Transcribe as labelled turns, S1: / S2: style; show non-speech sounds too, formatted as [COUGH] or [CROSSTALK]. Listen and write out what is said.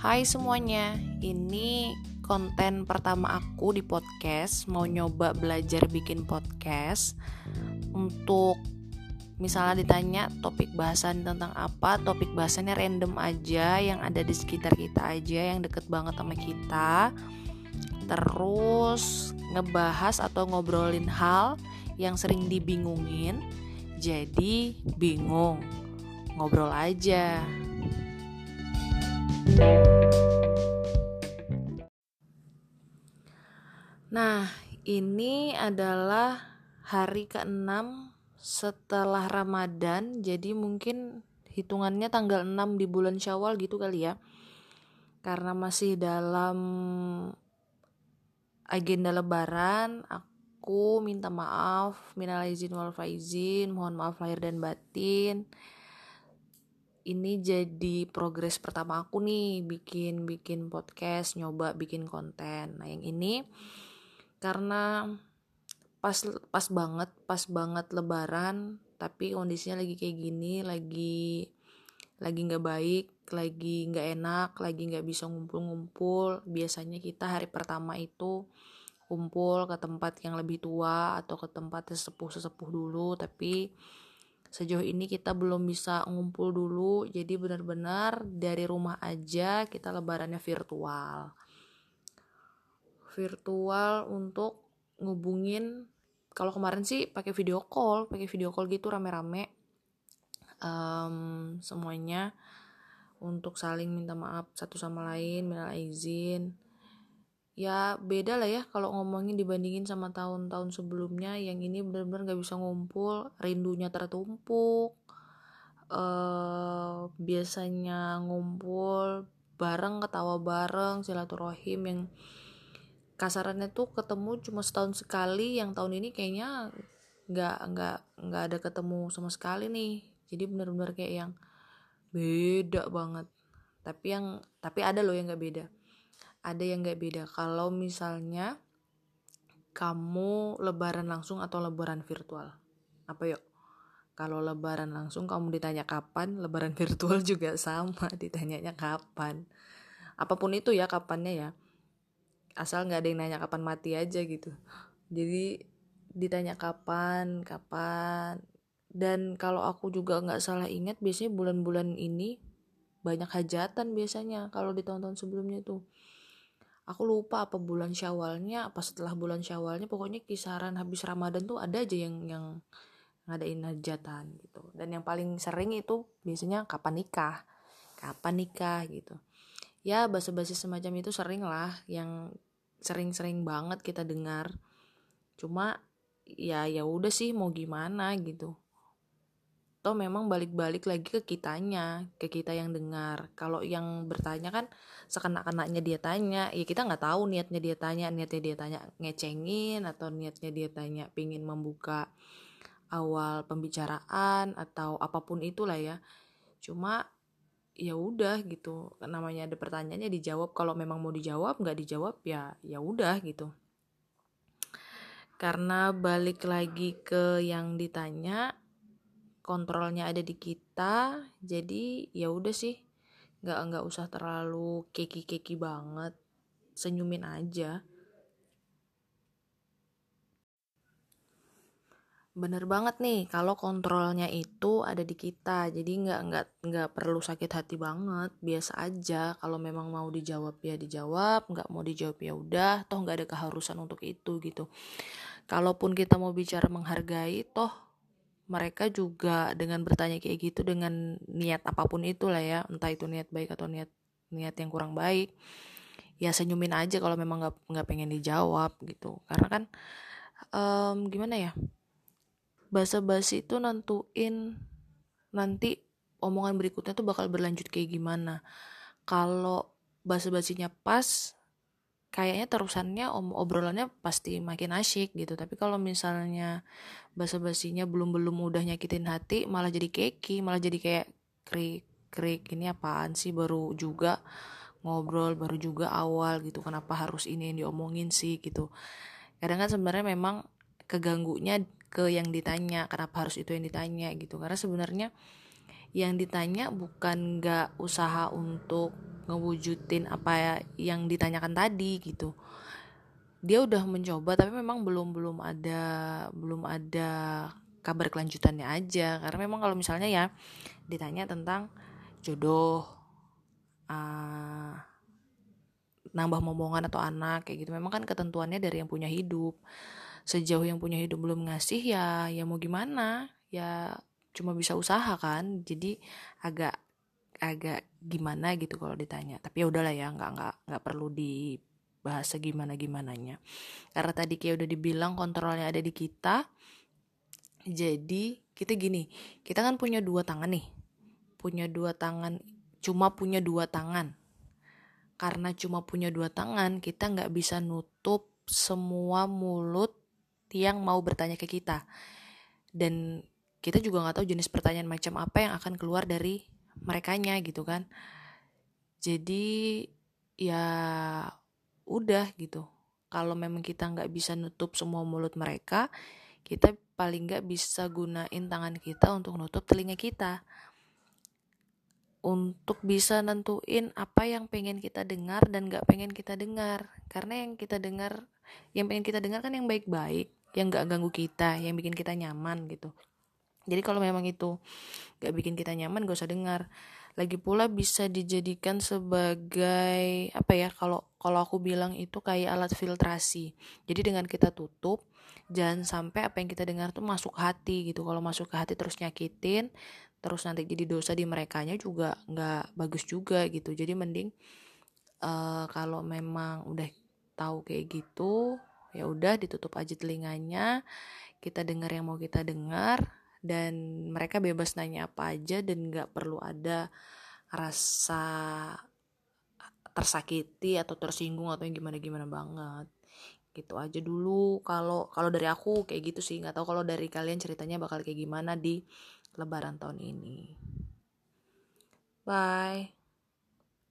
S1: Hai semuanya, ini konten pertama aku di podcast. Mau nyoba belajar bikin podcast untuk misalnya ditanya topik bahasan tentang apa, topik bahasannya random aja yang ada di sekitar kita aja, yang deket banget sama kita. Terus ngebahas atau ngobrolin hal yang sering dibingungin. Jadi bingung, ngobrol aja. Nah, ini adalah hari ke-6 setelah Ramadan, jadi mungkin hitungannya tanggal 6 di bulan Syawal gitu kali ya. Karena masih dalam agenda lebaran, aku minta maaf, minal izin wal faizin, mohon maaf lahir dan batin ini jadi progres pertama aku nih bikin bikin podcast nyoba bikin konten. Nah yang ini karena pas pas banget pas banget lebaran tapi kondisinya lagi kayak gini lagi lagi nggak baik lagi nggak enak lagi nggak bisa ngumpul-ngumpul. Biasanya kita hari pertama itu kumpul ke tempat yang lebih tua atau ke tempat sesepuh sesepuh dulu tapi sejauh ini kita belum bisa ngumpul dulu jadi benar-benar dari rumah aja kita lebarannya virtual. Virtual untuk ngubungin kalau kemarin sih pakai video call pakai video call gitu rame-rame. Um, semuanya untuk saling minta maaf satu sama lain minta izin ya beda lah ya kalau ngomongin dibandingin sama tahun-tahun sebelumnya yang ini benar-benar gak bisa ngumpul rindunya tertumpuk uh, biasanya ngumpul bareng ketawa bareng silaturahim yang kasarannya tuh ketemu cuma setahun sekali yang tahun ini kayaknya nggak nggak nggak ada ketemu sama sekali nih. Jadi benar-benar kayak yang beda banget. Tapi yang tapi ada loh yang nggak beda ada yang gak beda. Kalau misalnya kamu lebaran langsung atau lebaran virtual? Apa yuk? Kalau lebaran langsung kamu ditanya kapan lebaran [LAUGHS] virtual juga sama ditanyanya kapan. Apa pun itu ya kapannya ya. Asal nggak ada yang nanya kapan mati aja gitu. Jadi ditanya kapan kapan. Dan kalau aku juga nggak salah ingat biasanya bulan-bulan ini banyak hajatan biasanya kalau di tahun-tahun sebelumnya tuh aku lupa apa bulan syawalnya apa setelah bulan syawalnya pokoknya kisaran habis ramadan tuh ada aja yang yang ngadain hajatan gitu. Dan yang paling sering itu biasanya kapan nikah kapan nikah gitu. Ya basa-basi semacam itu sering lah yang sering-sering banget kita dengar. Cuma ya ya udah sih mau gimana gitu toh memang balik-balik lagi ke kitanya ke kita yang dengar. Kalau yang bertanya kan sekanak-kanaknya dia tanya ya kita nggak tahu niatnya dia tanya niatnya dia tanya ngecengin atau niatnya dia tanya pingin membuka awal pembicaraan atau apa pun itulah ya. Cuma ya udah gitu. Namanya ada pertanyaannya dijawab. Kalau memang mau dijawab nggak dijawab ya ya udah gitu. Karena balik lagi ke yang ditanya kontrolnya ada di kita jadi ya udah sih nggak nggak usah terlalu keki keki banget senyumin aja. Bener banget nih kalau kontrolnya itu ada di kita jadi nggak nggak nggak perlu sakit hati banget biasa aja. Kalau memang mau dijawab ya dijawab nggak mau dijawab ya udah toh nggak ada keharusan untuk itu gitu. Kalaupun kita mau bicara menghargai toh mereka juga dengan bertanya kayak gitu dengan niat apa pun itulah ya entah itu niat baik atau niat niat yang kurang baik ya senyumin aja kalau memang nggak nggak pengen dijawab gitu. Karena kan um, gimana ya basa-basi itu nentuin nanti omongan berikutnya tuh bakal berlanjut kayak gimana. Kalau basa-basinya pas kayaknya terusannya om obrolannya pasti makin asyik gitu. Tapi kalau misalnya basa-basinya belum belum udah nyakitin hati malah jadi keki malah jadi kayak krik krik ini apaan sih? Baru juga ngobrol baru juga awal gitu. Kenapa harus ini yang diomongin sih? gitu. Kadang kan sebenarnya memang keganggunya ke yang ditanya kenapa harus itu yang ditanya? gitu. Karena sebenarnya yang ditanya bukan nggak usaha untuk ngewujudin apa ya yang ditanyakan tadi gitu. Dia udah mencoba tapi memang belum belum ada belum ada kabar kelanjutannya aja. Karena memang kalau misalnya ya ditanya tentang jodoh uh, nambah momongan atau anak kayak gitu. Memang kan ketentuannya dari yang punya hidup. Sejauh yang punya hidup belum ngasih ya ya mau gimana? Ya cuma bisa usaha kan. Jadi agak agak gimana gitu kalau ditanya. Tapi ya udahlah ya nggak nggak nggak perlu dibahas gimana gimananya karena tadi kayak udah dibilang kontrolnya ada di kita. Jadi kita gini kita kan punya dua tangan nih. Punya dua tangan cuma punya dua tangan. Karena cuma punya dua tangan kita nggak bisa nutup semua mulut yang mau bertanya ke kita. Dan kita juga nggak tahu jenis pertanyaan macam apa yang akan keluar dari merekanya gitu kan. Jadi ya udah gitu. Kalau memang kita nggak bisa nutup semua mulut mereka kita paling nggak bisa gunain tangan kita untuk nutup telinga kita. Untuk bisa nentuin apa yang pengen kita dengar dan gak pengen kita dengar. Karena yang kita dengar yang pengen kita dengar kan yang baik-baik yang gak ganggu kita yang bikin kita nyaman gitu jadi kalau memang itu gak bikin kita nyaman gak usah dengar. Lagi pula bisa dijadikan sebagai apa ya kalau kalau aku bilang itu kayak alat filtrasi. Jadi dengan kita tutup jangan sampai apa yang kita dengar tuh masuk hati gitu. Kalau masuk ke hati terus nyakitin terus nanti jadi dosa di merekanya juga nggak bagus juga gitu. Jadi mending uh, kalau memang udah tahu kayak gitu ya udah ditutup aja telinganya. Kita dengar yang mau kita dengar dan mereka bebas nanya apa aja dan nggak perlu ada rasa tersakiti atau tersinggung atau yang gimana gimana banget gitu aja dulu kalau kalau dari aku kayak gitu sih nggak tahu kalau dari kalian ceritanya bakal kayak gimana di Lebaran tahun ini. Bye.